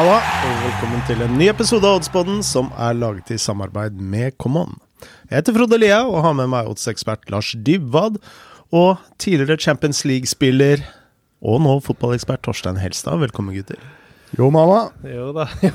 Halla, og velkommen til en ny episode av Oddspodden som er laget i samarbeid med Common. Jeg heter Frode Lia og har med meg oddsekspert Lars Dybwad og tidligere Champions League-spiller og nå fotballekspert Torstein Helstad. Velkommen, gutter. Jo, mamma. Jo da.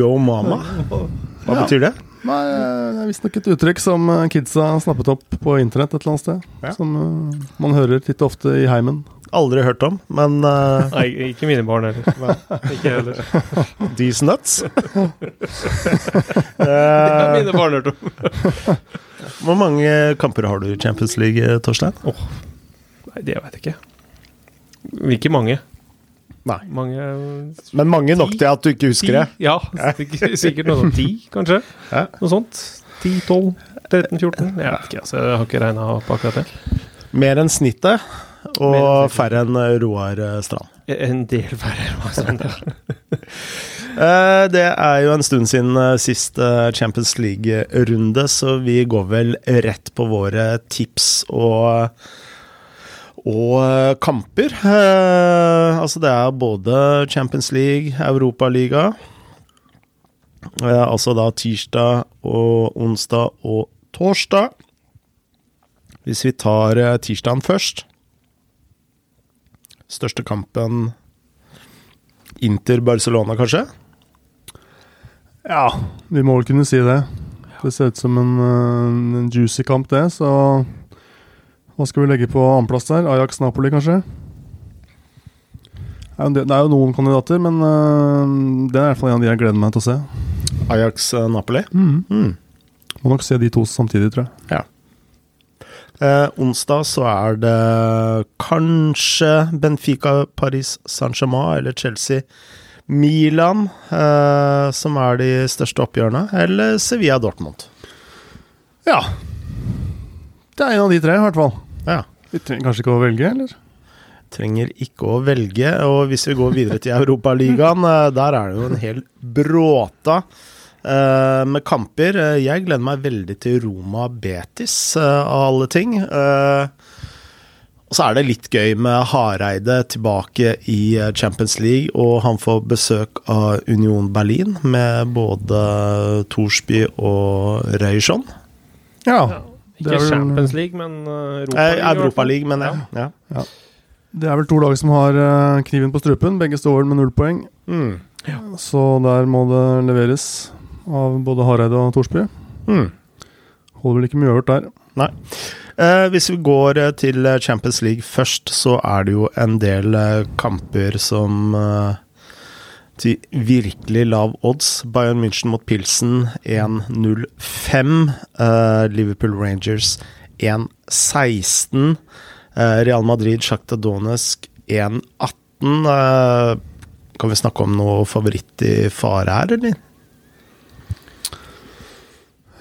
Yo mama. Hva Ja. betyr det? Nei, det er visstnok et uttrykk som eh, kidsa snappet opp på internett et eller annet sted. Ja. Som eh, man hører titt og ofte i heimen. Aldri hørt om, men uh, Nei, ikke mine barn heller. Men ikke heller. these nuts. det har mine barn hørte om. hvor mange kamper har du i Champions League, Torstein? Nei, det vet jeg ikke. Ikke mange. Nei. Mange Men mange nok til at du ikke husker det. Ja, sikkert- sikkert noe sånt. ti, kanskje. Ja. Noe sånt. 10, 12, 13, 14. Jeg vet ikke, altså. Jeg har ikke regna på akkurat det. Mer enn snittet, og færre enn eh, Roar eh, Strand. En del færre. sånn der. Eh, Det er jo en stund siden eh, sist eh, Champions League-runde, så vi går vel rett på våre tips og og eh, kamper. Eh, altså det er både Champions League, Europaliga eh, Altså da tirsdag og onsdag og torsdag. Hvis vi tar eh, tirsdagen først Største kampen Inter-Barcelona, kanskje? Ja, vi må vel kunne si det. Det ser ut som en, eh, en juicy kamp, det. Så hva skal vi legge på annenplass der? Ajax-Napoli, kanskje? Det er jo noen kandidater, men eh, det er i hvert fall en av de jeg gleder meg til å se. Ajax-Napoli. Mm. Mm. Må nok se de to samtidig, tror jeg. Eh, onsdag så er det kanskje Benfica, Paris Saint-Germain eller Chelsea Milan eh, som er de største oppgjørene, eller Sevilla Dortmund. Ja. Det er en av de tre, i hvert fall. Ja. Vi trenger kanskje ikke å velge, eller? Trenger ikke å velge. Og hvis vi går videre til Europaligaen, eh, der er det jo en hel bråta med kamper. Eh, Jeg gleder meg veldig til Roma Betis, eh, av alle ting. Eh, Og så er det litt gøy med Hareide tilbake i eh, Champions League, og han får besøk av Union Berlin med både Thorsby og Røyson. Ja. Ja. Ikke vel- Champions League, men Europa Eh, League. i hvert fall. Europaligaen, mener jeg. Ja. Det er vel to lag som har eh, kniven på strupen. Begge står vel med null poeng. Mm. Så der må det leveres av både Hareide og Thorsby. Mm. Holder vel ikke mye øvert der. Eh, hvis vi går eh, til eh, Champions League først, så er det jo en del eh, kamper som eh, til virkelig lav odds. Bayern München mot Pilsen 1-0-5. Eh, Liverpool Rangers 1-16. Eh, Real Madrid Sjakta Donetsk 1-18. Eh, kan vi snakke om noe favoritt i fare her, eller?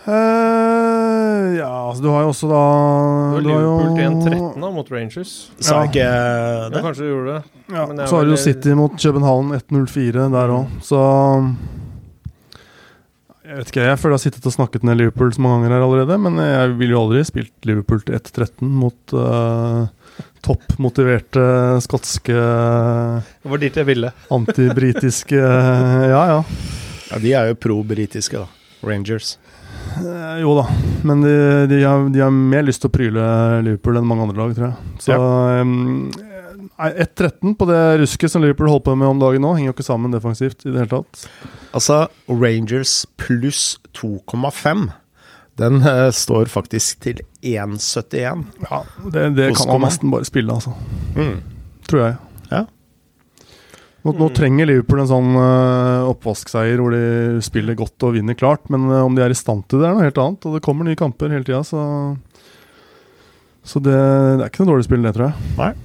Eh, ja, altså du har jo også da du har Liverpool til 1-13 da, mot Rangers. Sa ja. ikke Ja, det? kanskje du gjorde det. Ja, Men det så har du jo City mot København 1-0-4 der òg, så Jeg vet ikke, jeg føler jeg har sittet og snakket ned Liverpool så mange ganger her allerede, men jeg ville jo aldri spilt Liverpool til 1-13 mot uh, toppmotiverte skotske Det var dit jeg ville. antibritiske Ja, ja. Ja, de er jo pro-britiske, da. Rangers. Eh, jo da, men de, de, har, de har mer lyst til å pryle Liverpool enn mange andre lag, tror jeg. Så um, 1-13 på det rusket som Liverpool holder på med om dagen nå, henger jo ikke sammen defensivt i det hele tatt. Altså, Rangers pluss 2,5. Den uh, står faktisk til 1,71. Ja, Det, det kan man nesten bare spille, altså. Mm. Tror jeg. Ja. Nå, nå Mm. trenger Liverpool en sånn uh, oppvaskseier hvor de spiller godt og vinner klart, men uh, om de er i stand til det, er noe helt annet. Og det kommer nye kamper hele tida, så Så det, det er ikke noe dårlig spill, det, tror jeg.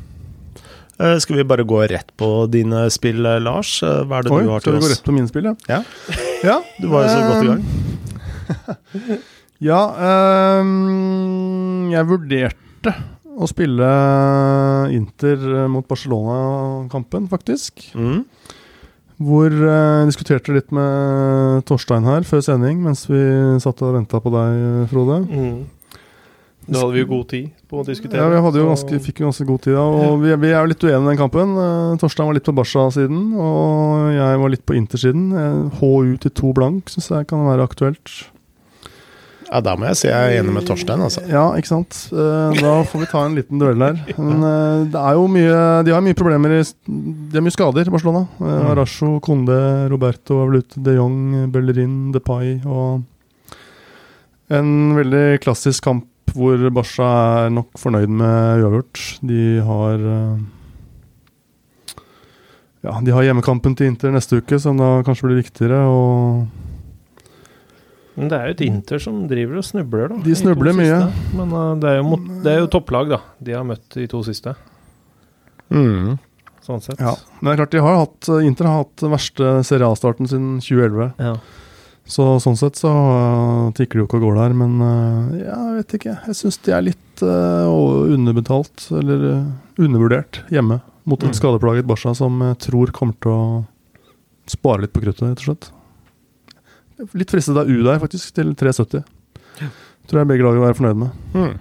Eh, skal vi bare gå rett på dine spill, eh, Lars? Eh, Hva er det Oi, du har til oss? skal vi gå rett på mine spill, ja? Ja. ja Du var jo så godt i gang. Eh, Ja, ehm, jeg vurderte å spille Inter mot Barcelona-kampen, faktisk. Mm. Hvor jeg diskuterte litt med Torstein her før sending, mens vi satt og venta på deg, Frode. Mm. Da hadde vi jo god tid på å diskutere. Ja, vi jo ganske, fikk jo ganske god tid da, og vi, vi er jo litt uenige i den kampen. Eh, Torstein var litt på Barca-siden, og jeg var litt på Inter-siden. Eh, HU til to blank syns jeg kan være aktuelt. Ja, Da må jeg si jeg er enig med Torstein, altså. Ja, ikke sant. Eh, Da får vi ta en liten duell der. Men eh, det er jo mye De har mye problemer i De har mye skader, Barcelona. Eh, Mm. Arasjo, Conde, Roberto Avlute, de Jong, Bellerin, Depay og En veldig klassisk kamp hvor Barca er nok fornøyd med uavgjort. De har Ja, de har hjemmekampen til Inter neste uke, som da kanskje blir viktigere. og Men det er jo et Inter som driver og snubler, da. De snubler mye. siste. Men uh, det, er mot, det er jo topplag, da. De har møtt de to siste, Mm. sånn sett. Ja, men det er klart de har hatt, Inter har hatt verste Serie A-starten siden 2011. Ja. Så sånn sett så uh, tikker det jo ikke og går der. Men uh, ja, jeg vet ikke. Jeg syns de er litt uh, underbetalt, eller undervurdert, hjemme. Mot et Mm. skadeplaget Barca som jeg tror kommer til å spare litt på kruttet, rett og slett. Litt fristet av U der, faktisk, til 3,70. Tror jeg begge lag vil være fornøyd med. Mm.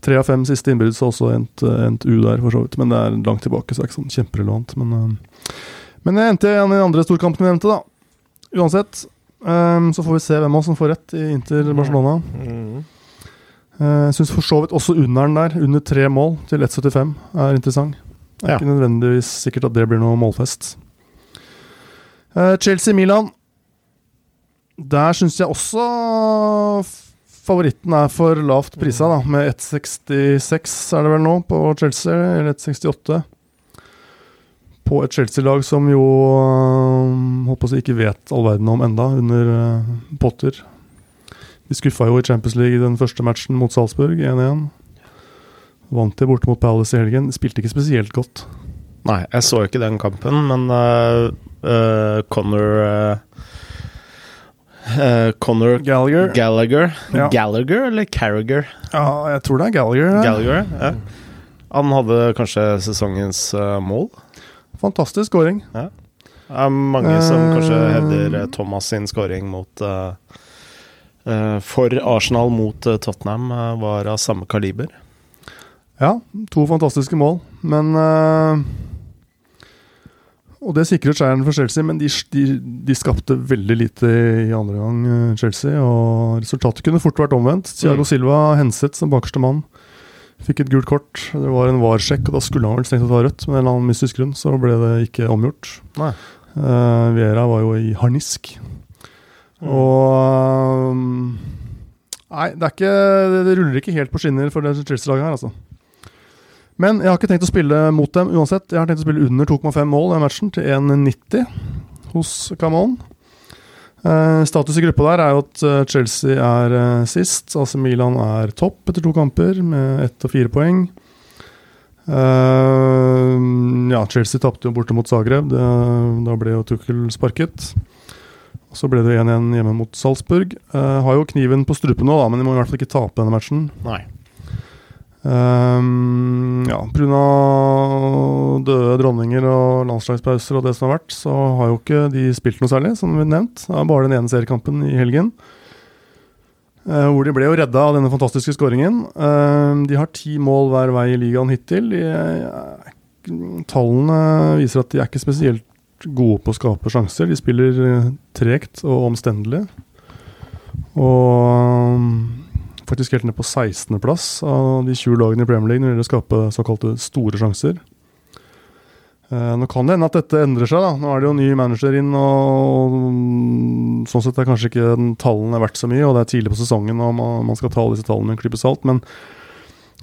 Tre av fem siste innbyrdes har også endt, endt U der, for så vidt. Men det er langt tilbake, så det er ikke sånn kjemperelevant. Men, uh, men jeg endte igjen i den andre storkampen vi nevnte, da. Uansett. um, så får vi se hvem av oss som får rett i Inter Barcelona. Mm. Uh, Jeg syns for så vidt også underen der, under tre mål til 1,75, er interessant. Det er Ja. ikke nødvendigvis sikkert at det blir noe målfest. Uh, Chelsea-Milan. Der syns jeg også favoritten er for lavt prisa, da. Med 1,66 er det vel nå på Chelsea, eller 1,68. På et Chelsea-lag som jo håper å si ikke vet all verden om enda, under uh, Potter. De skuffa jo i Champions League den første matchen mot Salzburg, 1-1. Vant de borte mot Palace i helgen. Spilte ikke spesielt godt. Nei, jeg så ikke den kampen, men uh, uh, Connor uh, uh, Connor Gallagher. Gallagher Ja. Gallagher eller Carragher? ja, jeg tror det er Gallagher. ja. Gallagher, ja. Han hadde kanskje sesongens uh, mål. Fantastisk scoring. Ja. Det er mange som uh, kanskje hevder Thomas sin scoring mot For Arsenal mot Tottenham var av samme kaliber. Ja, to fantastiske mål, men eh, Og det sikret seieren for Chelsea, men de, de, de skapte veldig lite i andre gang, eh, Chelsea. Og resultatet kunne fort vært omvendt. Thiago Mm. Silva henset som bakerste mann. Fikk et gult kort. Det var en VAR-sjekk, og da skulle han vel strengt tatt ta rødt, men en eller annen mystisk grunn så ble det ikke omgjort. Nei. Uh, Viera var jo i harnisk. Mm. Og um, Nei, det, ikke, det ruller ikke helt på skinner for det Chelsea-laget her, altså. Men jeg har ikke tenkt å spille mot dem uansett. Jeg har tenkt å spille under 2,5 mål i matchen, til 1,90 hos Camon. Uh, status i gruppa der er jo at eh, Chelsea er uh, sist. Altså Milan er topp etter to kamper, med ett og fire poeng. Uh, ja, Chelsea tapte jo borte mot Zagreb. Det, da ble jo Tukkel sparket. Så ble det 1-1 hjemme mot Salzburg. Har jo kniven på strupen nå, da, men de må i hvert fall ikke tape denne matchen. Nei. Um, ja, Pga. døde dronninger og landslagspauser og det som har vært, så har jo ikke de spilt noe særlig, som vi nevnt. Det er bare den ene seriekampen i helgen. Uh, hvor de ble jo redda av denne fantastiske skåringen. Uh, de har ti mål hver vei i ligaen hittil. De, uh, tallene viser at de er ikke spesielt gode på å skape sjanser. De spiller eh, tregt og omstendelig. Og um, faktisk helt ned på 16.-plass av de 20 lagene i Premier League når det gjelder å skape såkalte store sjanser. Eh, nå kan det hende at dette endrer seg. da Nå er det jo ny manager inn, og mm, sånn sett er kanskje ikke tallene verdt så mye, og det er tidlig på sesongen, og man, skal ta alle disse tallene med en klype salt. Men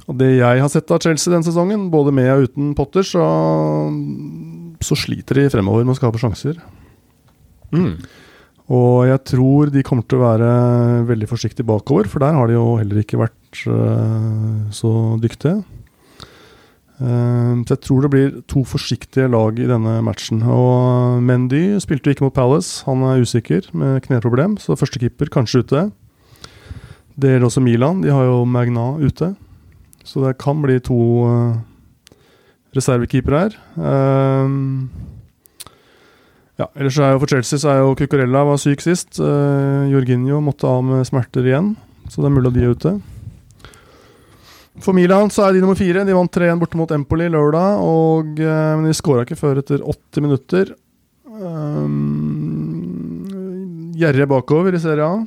det jeg har sett av Chelsea den sesongen, både med og uten Potter, så, så sliter de fremover med å skape sjanser. Mm. Og jeg tror de kommer til å være veldig forsiktige bakover, for der har de jo heller ikke vært uh, så dyktige. Uh, så jeg tror det blir to forsiktige lag i denne matchen. Og Mendy spilte ikke mot Palace, han er usikker med kneproblem, så førstekeeper kanskje ute. Det gjelder også Milan, de har jo Magna ute. Så det kan bli to uh, reservekeepere her. Um, ja, ellers er jo For Chelsea så er jo Cucurella var syk sist. Uh, Jorginho måtte av med smerter igjen, så det er mulig at de er ute. For Milan så er de nummer fire. De vant 3-1 borte mot Empoli lørdag. Og, uh, men de skåra ikke før etter 80 minutter. Um, Gjerrige bakover i Serie A.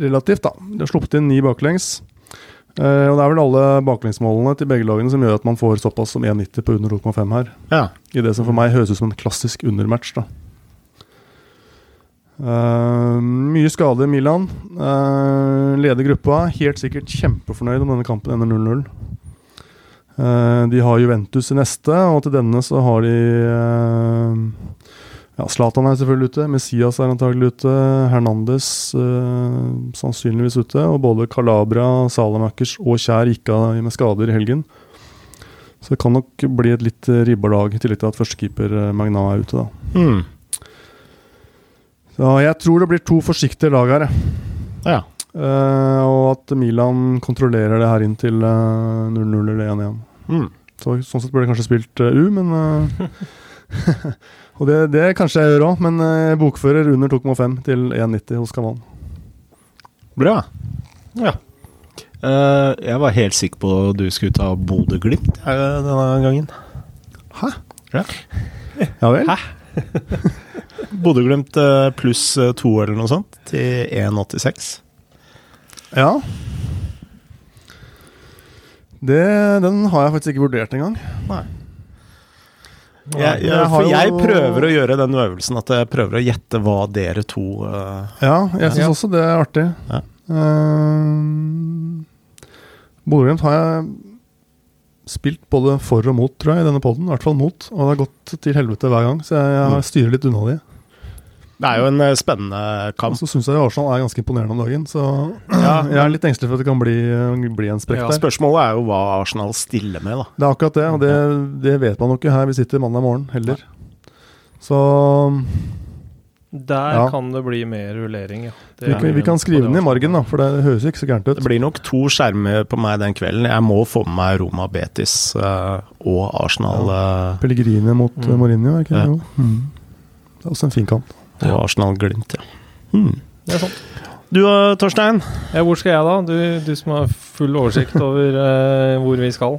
Relativt, da. De har sluppet inn ni baklengs. Eh, og Det er vel alle baklengsmålene til begge lagene som gjør at man får såpass som 1,90 på under 2,5 her. Ja. I det som for meg høres ut som en klassisk undermatch. da. Uh, mye skade i Milan. Uh, leder gruppa. Helt sikkert kjempefornøyd om denne kampen ender 0-0. Uh, de har Juventus i neste, og til denne så har de ja, Zlatan er selvfølgelig ute, Messias er antagelig ute, Hernandez eh, sannsynligvis ute. Og både Calabria, Salamakers og Kjær gikk av med skader i helgen. Så det kan nok bli et litt ribba lag, i tillegg til at førstekeeper eh, Magna er ute. da. Mm. Så jeg tror det blir to forsiktige lag her. jeg. ja. Eh, og at Milan kontrollerer det her inn til eh, 0-0 eller 1-1. Mm. Så, sånn sett burde jeg kanskje spilt uh, U, men eh, Og det, det kanskje jeg gjør òg, men eh, jeg bokfører under 2,5 til 1,90 hos Kavan. Bra. Ja. Uh, jeg var helt sikker på at du skulle ta Bodø-Glimt eh, denne gangen. Hæ? Ja. Ja vel? Bodø-Glimt eh, pluss eh, to eller noe sånt til 1,86. Ja. Det, den har jeg faktisk ikke vurdert engang. Nei. Jeg, jeg, for jeg prøver å gjøre den øvelsen at jeg prøver å gjette hva dere to uh, Ja, jeg syns Ja. også det er artig. Ja. Uh, Bodø-Glimt har jeg spilt både for og mot, tror jeg, i denne poden. I hvert fall mot. Og det har gått til helvete hver gang, så jeg, jeg Mm. styrer litt unna de. Det er jo en spennende spennende Og kamp. så syns jeg Arsenal er ganske imponerende om dagen, så Ja. jeg er litt engstelig for at det kan bli, bli en sprekk Ja, der. Spørsmålet er jo hva Arsenal stiller med, da. Det er akkurat det, og det, det vet man jo ikke her vi sitter mandag morgen heller. Så Der Ja. kan det bli mer rullering, ja. Det vi, kan- vi kan skrive den i margen, da, for det høres ikke så gærent ut. Det blir nok to skjermer på meg den kvelden. Jeg må få med meg Roma Betis eh, og Arsenal Ja. Pellegrine mot mm. Mourinho, er ikke det? Ja. Mm. Det er også en fin kamp. Og Arsenal Glimt, ja. Hmm. Det er sant. Du og Torstein? Ja, hvor skal jeg da? Du, du som har full oversikt over uh, hvor vi skal.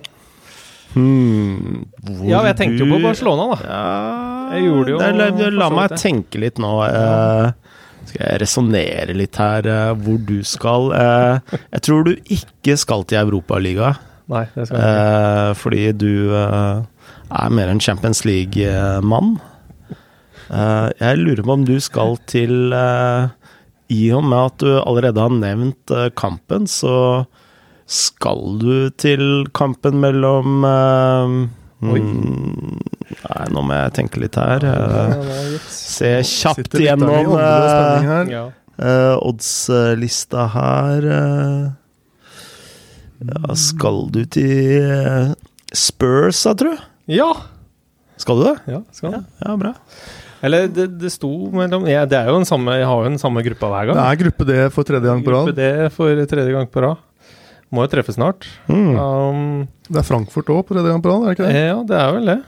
Hmm. Hvor Ja, jeg tenkte jo på Barcelona, da. Ja, Jeg gjorde jo det, la, for la meg det. tenke litt nå. eh, skal jeg resonnere litt her eh, hvor du skal? Eh, jeg tror du ikke skal til Europaligaen. Det. Eh, fordi du eh, er mer en Champions League-mann. Eh, jeg lurer på om du skal til eh, I og med at du allerede har nevnt eh, kampen, så skal du til kampen mellom Oi. mm, Nei, nå må jeg tenke litt her. Ja, se kjapt igjennom gjennom eh. Eh, oddslista her. ja, skal du til Spurs, da, tror du? ja! Skal du det? Ja, skal det. Ja, bra. Eller det, det sto mellom ja, Det er jo den samme Jeg har jo den samme gruppa hver gang. Det er gruppe D for tredje gang på rad. Gruppe. D for tredje gang på rad. Må jo treffe snart. Mm. Um, Det er Frankfurt òg på tredje gang på rad, er det ikke det? ja, det er vel det.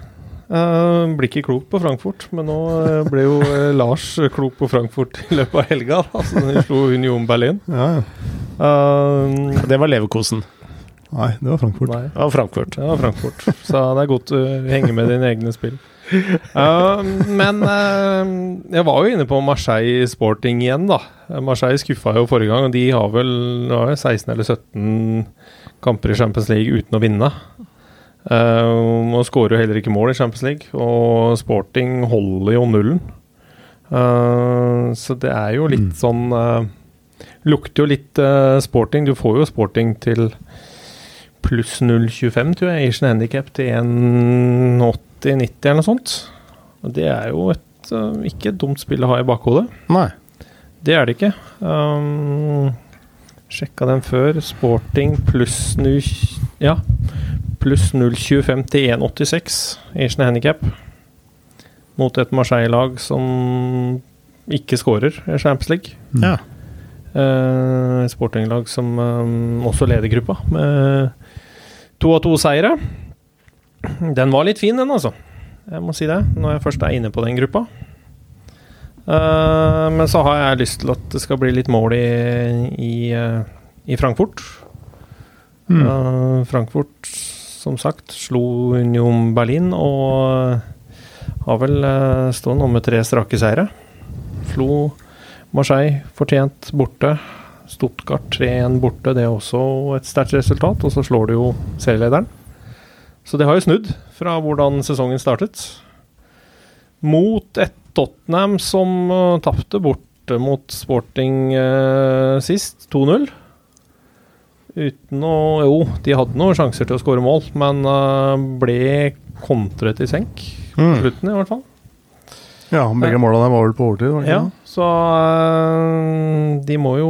Uh, blir ikke klok på Frankfurt, men nå uh, ble jo uh, Lars klok på Frankfurt i løpet av helga. Da, så de slo Union Berlin. Ja, ja. Um, Det var Leverkosen. Nei, det var Frankfurt. nei, Og Frankfurt. det var Frankfurt. Så det er godt å henge med dine egne spill. Uh, men uh, jeg var jo inne på Marseille Sporting igjen, da. Marseille skuffa jo forrige gang, og de har vel nå det 16 eller 17 kamper i Champions League uten å vinne. Uh, og skårer jo heller ikke mål i Champions League, og Sporting holder jo nullen. Så det er jo litt Mm. sånn Lukter jo litt Sporting. Du får jo Sporting til pluss 0,25, tror jeg, Asian Handicap til 1,80-90 eller noe sånt. Og det er jo et, uh, ikke et dumt spill å ha i bakhodet. Nei. Det er det ikke. Um, sjekka den før. Sporting pluss nu, ja, pluss 0,25 til 1,86 Asian Handicap. Mot et Marseille-lag som ikke skårer i Champions League. Ja. Uh, Sporting-lag som um, også leder gruppa, med to av to seire. Den var litt fin, den, altså. Jeg må si det, når jeg først er inne på den gruppa. Uh, men så har jeg lyst til at det skal bli litt mål i, i, uh, i Frankfurt. Mm. Uh, Frankfurt, som sagt, slo Union Berlin og har vel uh, stått nå med tre strake seire. Slo Marseille fortjent borte. Stuttgart 3-1 borte, det er også et sterkt resultat. Og så slår du jo serielederen. Så det har jo snudd fra hvordan sesongen startet. Mot et Tottenham som uh, tapte borte mot Sporting uh, sist, 2-0. Uten å Jo, de hadde noen sjanser til å skåre mål, men uh, ble kontret i senk. På Mm. slutten, i hvert fall. Ja, begge måla der var vel på overtid? Var det ikke Ja, det? Så øh, de må jo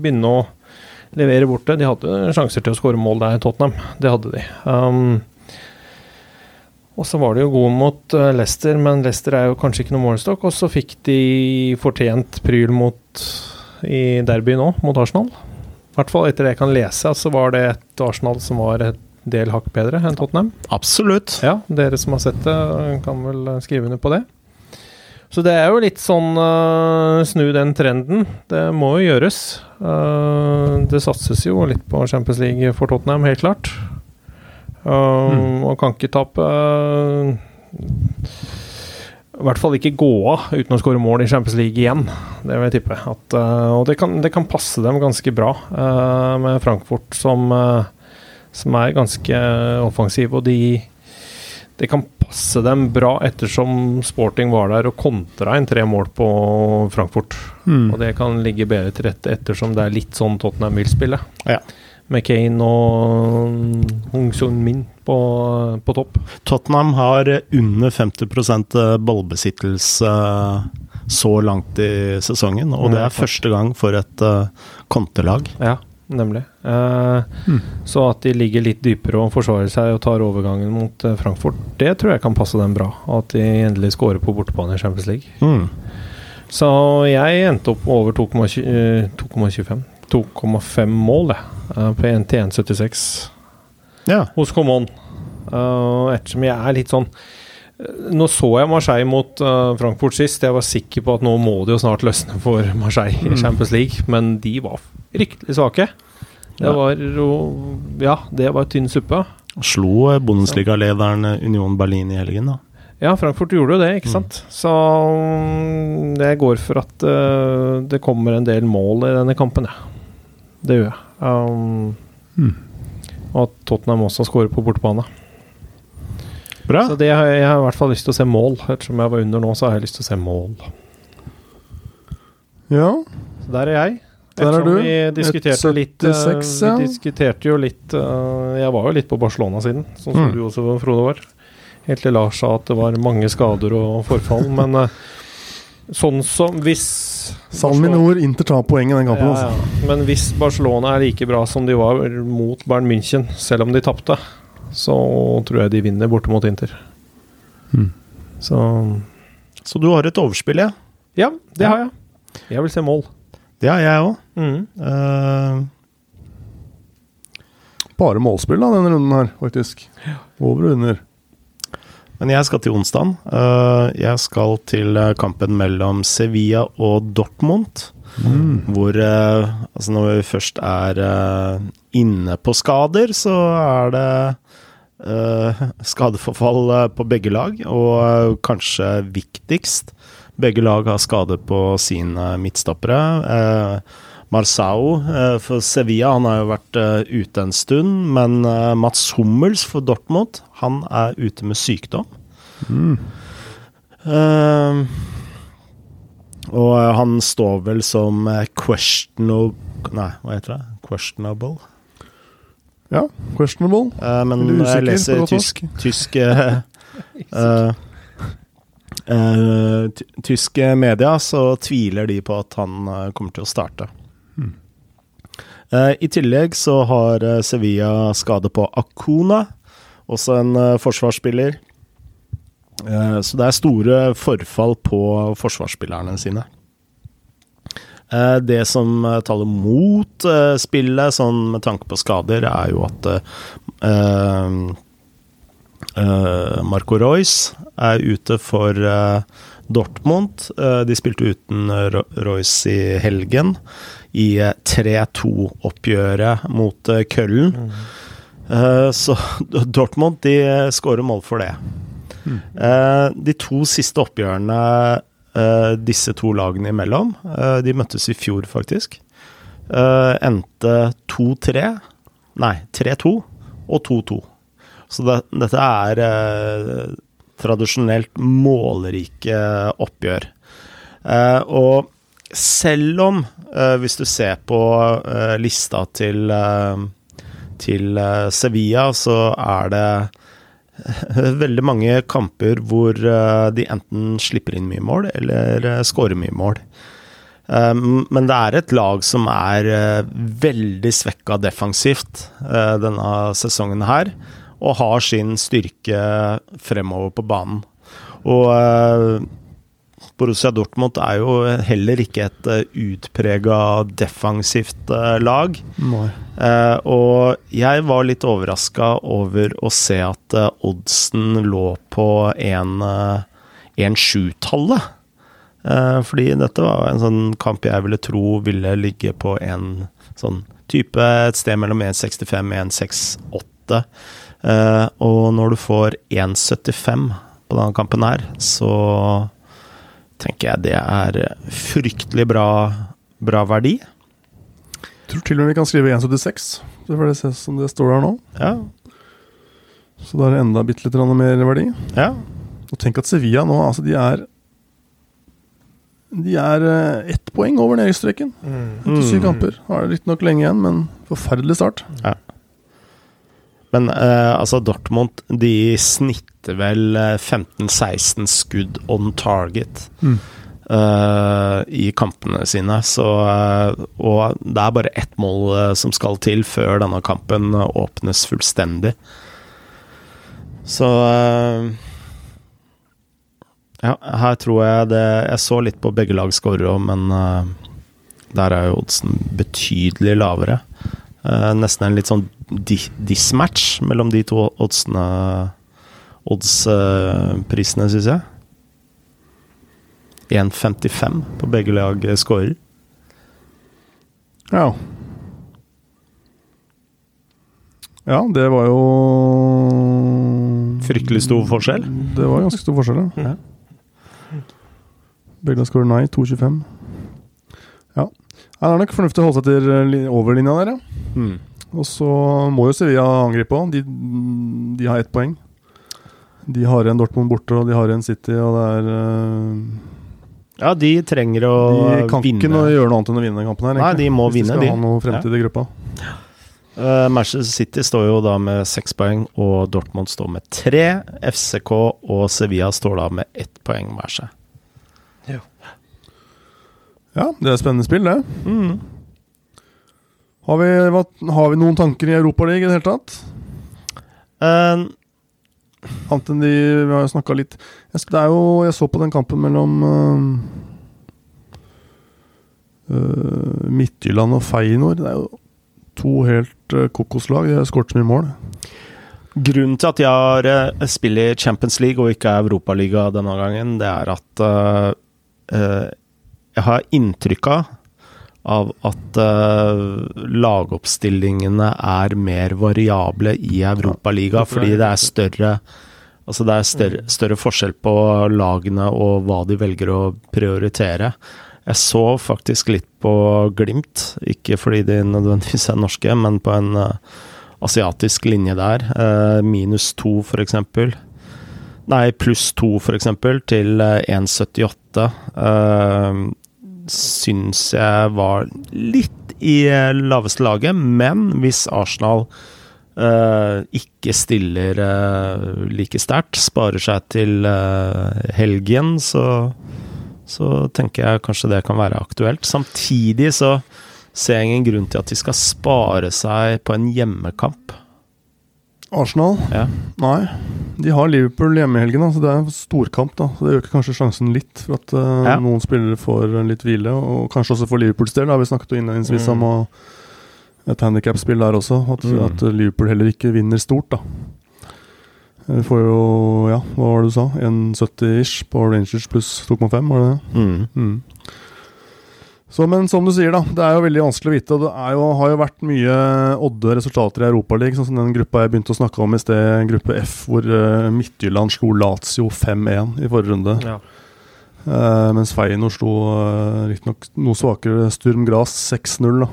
begynne å levere bort det. De hadde sjanser til å skåre mål der, Tottenham. Det hadde de. Um, og så var de jo gode mot øh, Leicester, men Leicester er jo kanskje ikke noe målestokk. Og så fikk de fortjent pryl mot i derby nå, mot Arsenal. I hvert fall etter det jeg kan lese, så var det et Arsenal som var et del hakk bedre enn Tottenham. Absolutt. Ja, dere som har sett det, kan vel skrive under på det. Så det er jo litt sånn uh, snu den trenden. Det må jo gjøres. Uh, det satses jo litt på Champions League for Tottenham, helt klart. Uh, Og kan ikke tape uh, I hvert fall ikke gå av uten å skåre mål i Champions League igjen. Det vil jeg tippe. At, og det kan, det kan passe dem ganske bra med Frankfurt som som er ganske offensiv, og de det kan passe dem bra ettersom Sporting var der og kontra inn tre mål på Frankfurt. Mm. Og det kan ligge bedre til rette ettersom det er litt sånn Tottenham vil spille. Ja. Med Kane og Hung Sun Min på, på topp. Tottenham har under 50% ballbesittelse så langt i sesongen, og det er første gang for et uh, kontelag. Ja, nemlig. Eh, Mm. Så at de ligger litt dypere og forsvarer seg og tar overgangen mot eh, Frankfurt, det tror jeg kan passe dem bra. At de endelig scorer på bortebane i Champions League. Mm. Så jeg endte opp over 2,20 eh, 2,25 2,5 mål, jeg. eh, På 1 til 1,76 Ja. hos Common. Uh, ettersom jeg er litt sånn eh, Nå så jeg Marseille mot uh, Frankfurt sist. Jeg var sikker på at nå må det jo snart løsne for Marseille i Mm. Champions League, men de var fryktelig svake. Det Ja. var jo Ja, det var tynn suppe. Slo Bundesliga-lederen Union Berlin i helgen, da. Ja, Frankfurt gjorde jo det, ikke Mm. sant. Så mm, jeg går for at uh, det kommer en del mål i denne kampen, jeg. Det gjør jeg. Um, Mm. Og at Tottenham også skårer på bortebane. Bra. Så det har jeg, jeg har i hvert fall lyst til å se mål. Ettersom jeg var under nå, så har jeg lyst til å se mål. Ja. Så der er jeg. Der er du. Vi diskuterte litt uh, 1,76, ja. Vi diskuterte jo litt uh, Jeg var jo litt på Barcelona-siden, sånn som Mm. du også, Frode, var. Helt til Lars sa at det var mange skader og forfall, men uh, sånn som hvis Salminor Inter tar poeng i den kampen. ja, Altså. ja. Men hvis Barcelona er like bra som de var mot Bern München, selv om de tapte, så tror jeg de vinner borte mot Inter. Mm. Så Så du har et overspill, ja? ja, det Ja. har jeg. Jeg vil se mål. Det har jeg òg. Mm. Uh, Bare målspill da, denne runden her, faktisk. Over og under. men jeg skal til onsdag. Uh, jeg skal til eh, kampen mellom Sevilla og Dortmund. Mm. Hvor uh, Altså, når vi først er inne på skader, så er det skadeforfall eh, på begge lag, og eh, kanskje viktigst Begge lag har skade på sine midtstoppere. Eh, eh, for Sevilla han har jo vært eh, ute en stund, men eh, Mats Hummels for Dortmund han er ute med sykdom. Mm. Uh, og eh, han står vel som eh, questionable Nei, hva heter det? Questionable. Ja, questionable. Uh, men når jeg leser tysk, tysk uh, eh, Tyske media, så tviler de på at han eh, kommer til å starte. Hmm. Eh, I tillegg så har Sevilla skade på Akuna, også en forsvarsspiller. Så det er store forfall på forsvarsspillerne sine. Eh, Det som eh, taler mot eh, spillet, sånn med tanke på skader, er jo at Marco Royce er ute for Dortmund. De spilte uten Royce i helgen, i 3-2-oppgjøret mot Køllen. Mm. så Dortmund de skårer mål for det. Mm. de to siste oppgjørene disse to lagene imellom, de møttes i fjor, faktisk, endte 2-3 Nei, 3-2 og 2-2. Så det, dette er eh, tradisjonelt målrike oppgjør. Eh, og selv om, eh, hvis du ser på eh, lista til, eh, til eh, Sevilla, så er det veldig mange kamper hvor de enten slipper inn mye mål eller skårer mye mål. Men det er et lag som er veldig svekka defensivt denne sesongen her og har sin styrke fremover på banen. Og Borussia Dortmund er jo heller ikke et eh, utprega defensivt uh, lag. Nei. og jeg var litt overraska over å se at oddsen lå på 1-7-tallet. fordi dette var en sånn kamp jeg ville tro ville ligge på en sånn type et sted mellom 1,65 og 1,68. Uh, og når du får 1,75 på denne kampen her, så tenker jeg det er fryktelig bra, bra verdi. Jeg tror til og med vi kan skrive 1,76, det får det se som det står her nå. Ja. Så da er det enda bitte litt mer verdi. Ja. Og tenk at Sevilla nå, altså de er De er uh, ett poeng over nedrykksstreken mm. etter syv mm. kamper. Har det riktignok lenge igjen, men forferdelig start. Ja. Men uh, altså, Dortmund de snitter vel 15-16 eh, skudd on target. Mm. Uh, i kampene sine. Så, uh, og det er bare ett mål uh, som skal til før denne kampen åpnes fullstendig. Så Ja, her tror jeg det Jeg så litt på begge lag skåre òg, men der er jo oddsen betydelig lavere. nesten en litt sånn dismatch mellom de to oddsene oddsprisene, syns jeg. 1,55 på begge lag scorer. Ja. Ja, det var jo Fryktelig stor forskjell? Det var ganske stor forskjell, ja. ja. Begge lag scorer nei, 2,25. Ja. Det er nok fornuftig å holde seg til overlinja der, ja. Mm. Og så må jo Sevilla angripe òg. De, de, har ett poeng. De har en Dortmund borte, og de har en City, og det er uh, Ja, de trenger å vinne. De kan vinne. ikke noe, gjøre noe annet enn å vinne den kampen her. Nei, de må vinne, de. Hvis de skal ha noe fremtid ja. i gruppa. Uh, Manchester City står jo da med seks poeng, og Dortmund står med tre. FCK og Sevilla står da med ett poeng hver seg. Ja. ja, det er spennende spill, det. Mm. Har vi, har vi noen tanker i Europaligaen i det hele tatt? Uh, Annet enn de Vi har jo snakka litt jeg, Det er jo Jeg så på den kampen mellom uh, uh, Midtjylland og Feinor. Det er jo to helt uh, kokoslag. De har skåret så mye mål. Grunnen til at jeg har uh, i Champions League og ikke Europaliga denne gangen, det er at jeg har inntrykk av av at uh, lagoppstillingene er mer variable i Europaliga, ja, fordi det er større Altså det er større, mm. større, forskjell på lagene og hva de velger å prioritere. Jeg så faktisk litt på Glimt, ikke fordi de nødvendigvis er norske, men på en uh, asiatisk linje der. Uh, minus to, for eksempel. Nei, pluss to, for eksempel, til 1,78. Uh, syns jeg var litt i laveste laget, men hvis Arsenal uh, ikke stiller uh, like sterkt, sparer seg til uh, helgen, så, så tenker jeg kanskje det kan være aktuelt. Samtidig så ser jeg ingen grunn til at de skal spare seg på en hjemmekamp. Arsenal? Ja. Nei. De har Liverpool hjemme i helgen, så det er en storkamp. da Så Det øker kanskje sjansen litt for at uh, ja. noen spillere får litt hvile. Og kanskje også for Liverpools del. Da har vi snakket innledningsvis mm. om et handikapspill der også. At, mm. at, Liverpool heller ikke vinner stort. da Vi får jo Ja, hva var det du sa? 1,70-ish på Rangers pluss 2,5, var det det? Mm. Så, men som du sier, da. Det er jo veldig vanskelig å vite. Og det jo, har jo vært mye odde resultater i Europaligaen. Sånn som den gruppa jeg begynte å snakke om i sted, gruppe F, hvor uh, Midtjylland slo Lazio 5-1 i forrige runde. Ja. Uh, mens Feinor slo uh, riktignok noe svakere Sturm Gras 6-0. da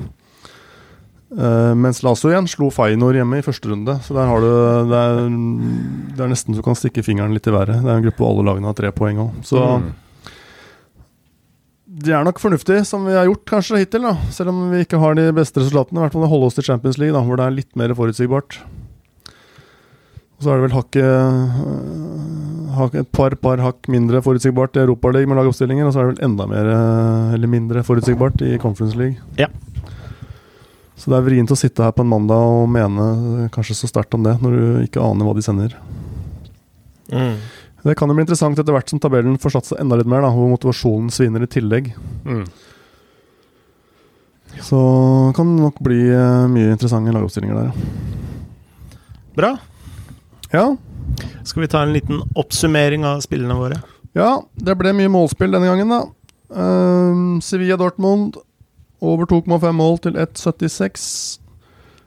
Eh, mens Lazio igjen slo Feinor hjemme i første runde. Så der har du det er, det er nesten så du kan stikke fingeren litt i været. Det er en gruppe hvor alle lagene har tre poeng òg. Så Mm. Det er nok fornuftig, som vi har gjort kanskje hittil. da Selv om vi ikke har de beste resultatene. I hvert fall holde oss til Champions League, da hvor det er litt mer forutsigbart. Og så er det vel hakket øh, et par, par hakk mindre forutsigbart i Europaligaen med lagoppstillinger, og så er det vel enda mer øh, eller mindre forutsigbart i Conference League. Ja. Så det er vrient å sitte her på en mandag og mene øh, kanskje så sterkt om det, når du ikke aner hva de sender. Mm. Det kan jo bli interessant etter hvert som tabellen får satt seg enda litt mer, da, hvor motivasjonen svinner i tillegg. Mm. Så kan det nok bli eh, mye interessante lagoppstillinger der. Bra. Ja, Skal vi ta en liten oppsummering av spillene våre? ja, det ble mye målspill denne gangen, da. Uh, Sevilla Dortmund over 2,5 mål til 1,76.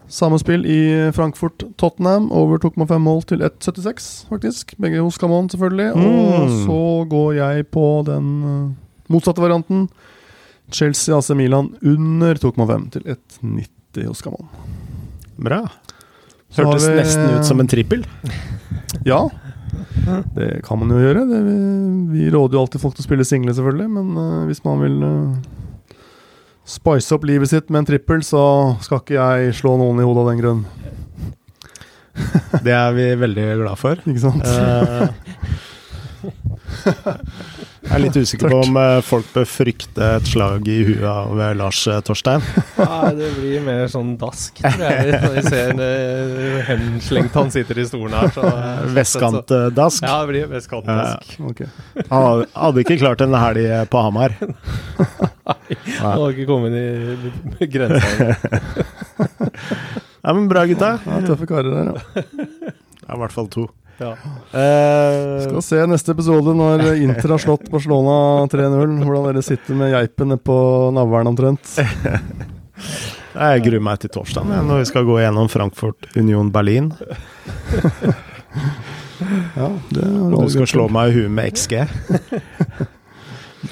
Samme spill i Frankfurt Tottenham over 2,5 mål til 1,76, faktisk. Begge hos Camon, selvfølgelig. Og Mm. så går jeg på den eh, motsatte varianten. Chelsea AC Milan under 2,5 til 1,90 hos Camon. Bra. Så Hørtes vi- nesten ut som en trippel. Ja, det kan man jo gjøre. Det, vi, vi råder jo alltid folk til å spille single, selvfølgelig. Men uh, hvis man vil eh, spice opp livet sitt med en trippel, så skal ikke jeg slå noen i hodet av den grunn. Det er vi veldig glad for. Ikke sant? Eh, jeg er litt usikker på om eh, folk bør frykte et slag i huet av eh, Lars Torstein. Nei, det blir mer sånn dask, tror jeg. Når vi ser uh, henslengt han sitter i stolen her. Så, Vestkantdask. Ja, det blir vestkantdask. Ok. Han hadde ikke klart en helg på Hamar. Han har ikke kommet inn i grensa. Ja, men bra, gutta. Ja, tøffe karer der, ja. er I hvert fall to. Ja. Eh, Skal se neste episode når Inter har slått Barcelona 3-0. Hvordan dere sitter med geipen på navlen omtrent. jeg gruer meg til torsdag når vi skal gå gjennom Frankfurt Union Berlin. Ja, det du skal slå meg i huet med XG.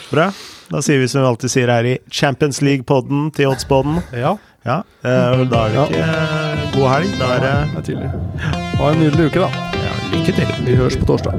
Bra. Da sier vi som vi alltid sier her i Champions League-podden til Oddspodden. ja. Ja, Uh, da er det ikke uh, god helg. Da er det Det er tidlig. Ha en nydelig uke, da. ja, lykke til. Vi høres på torsdag.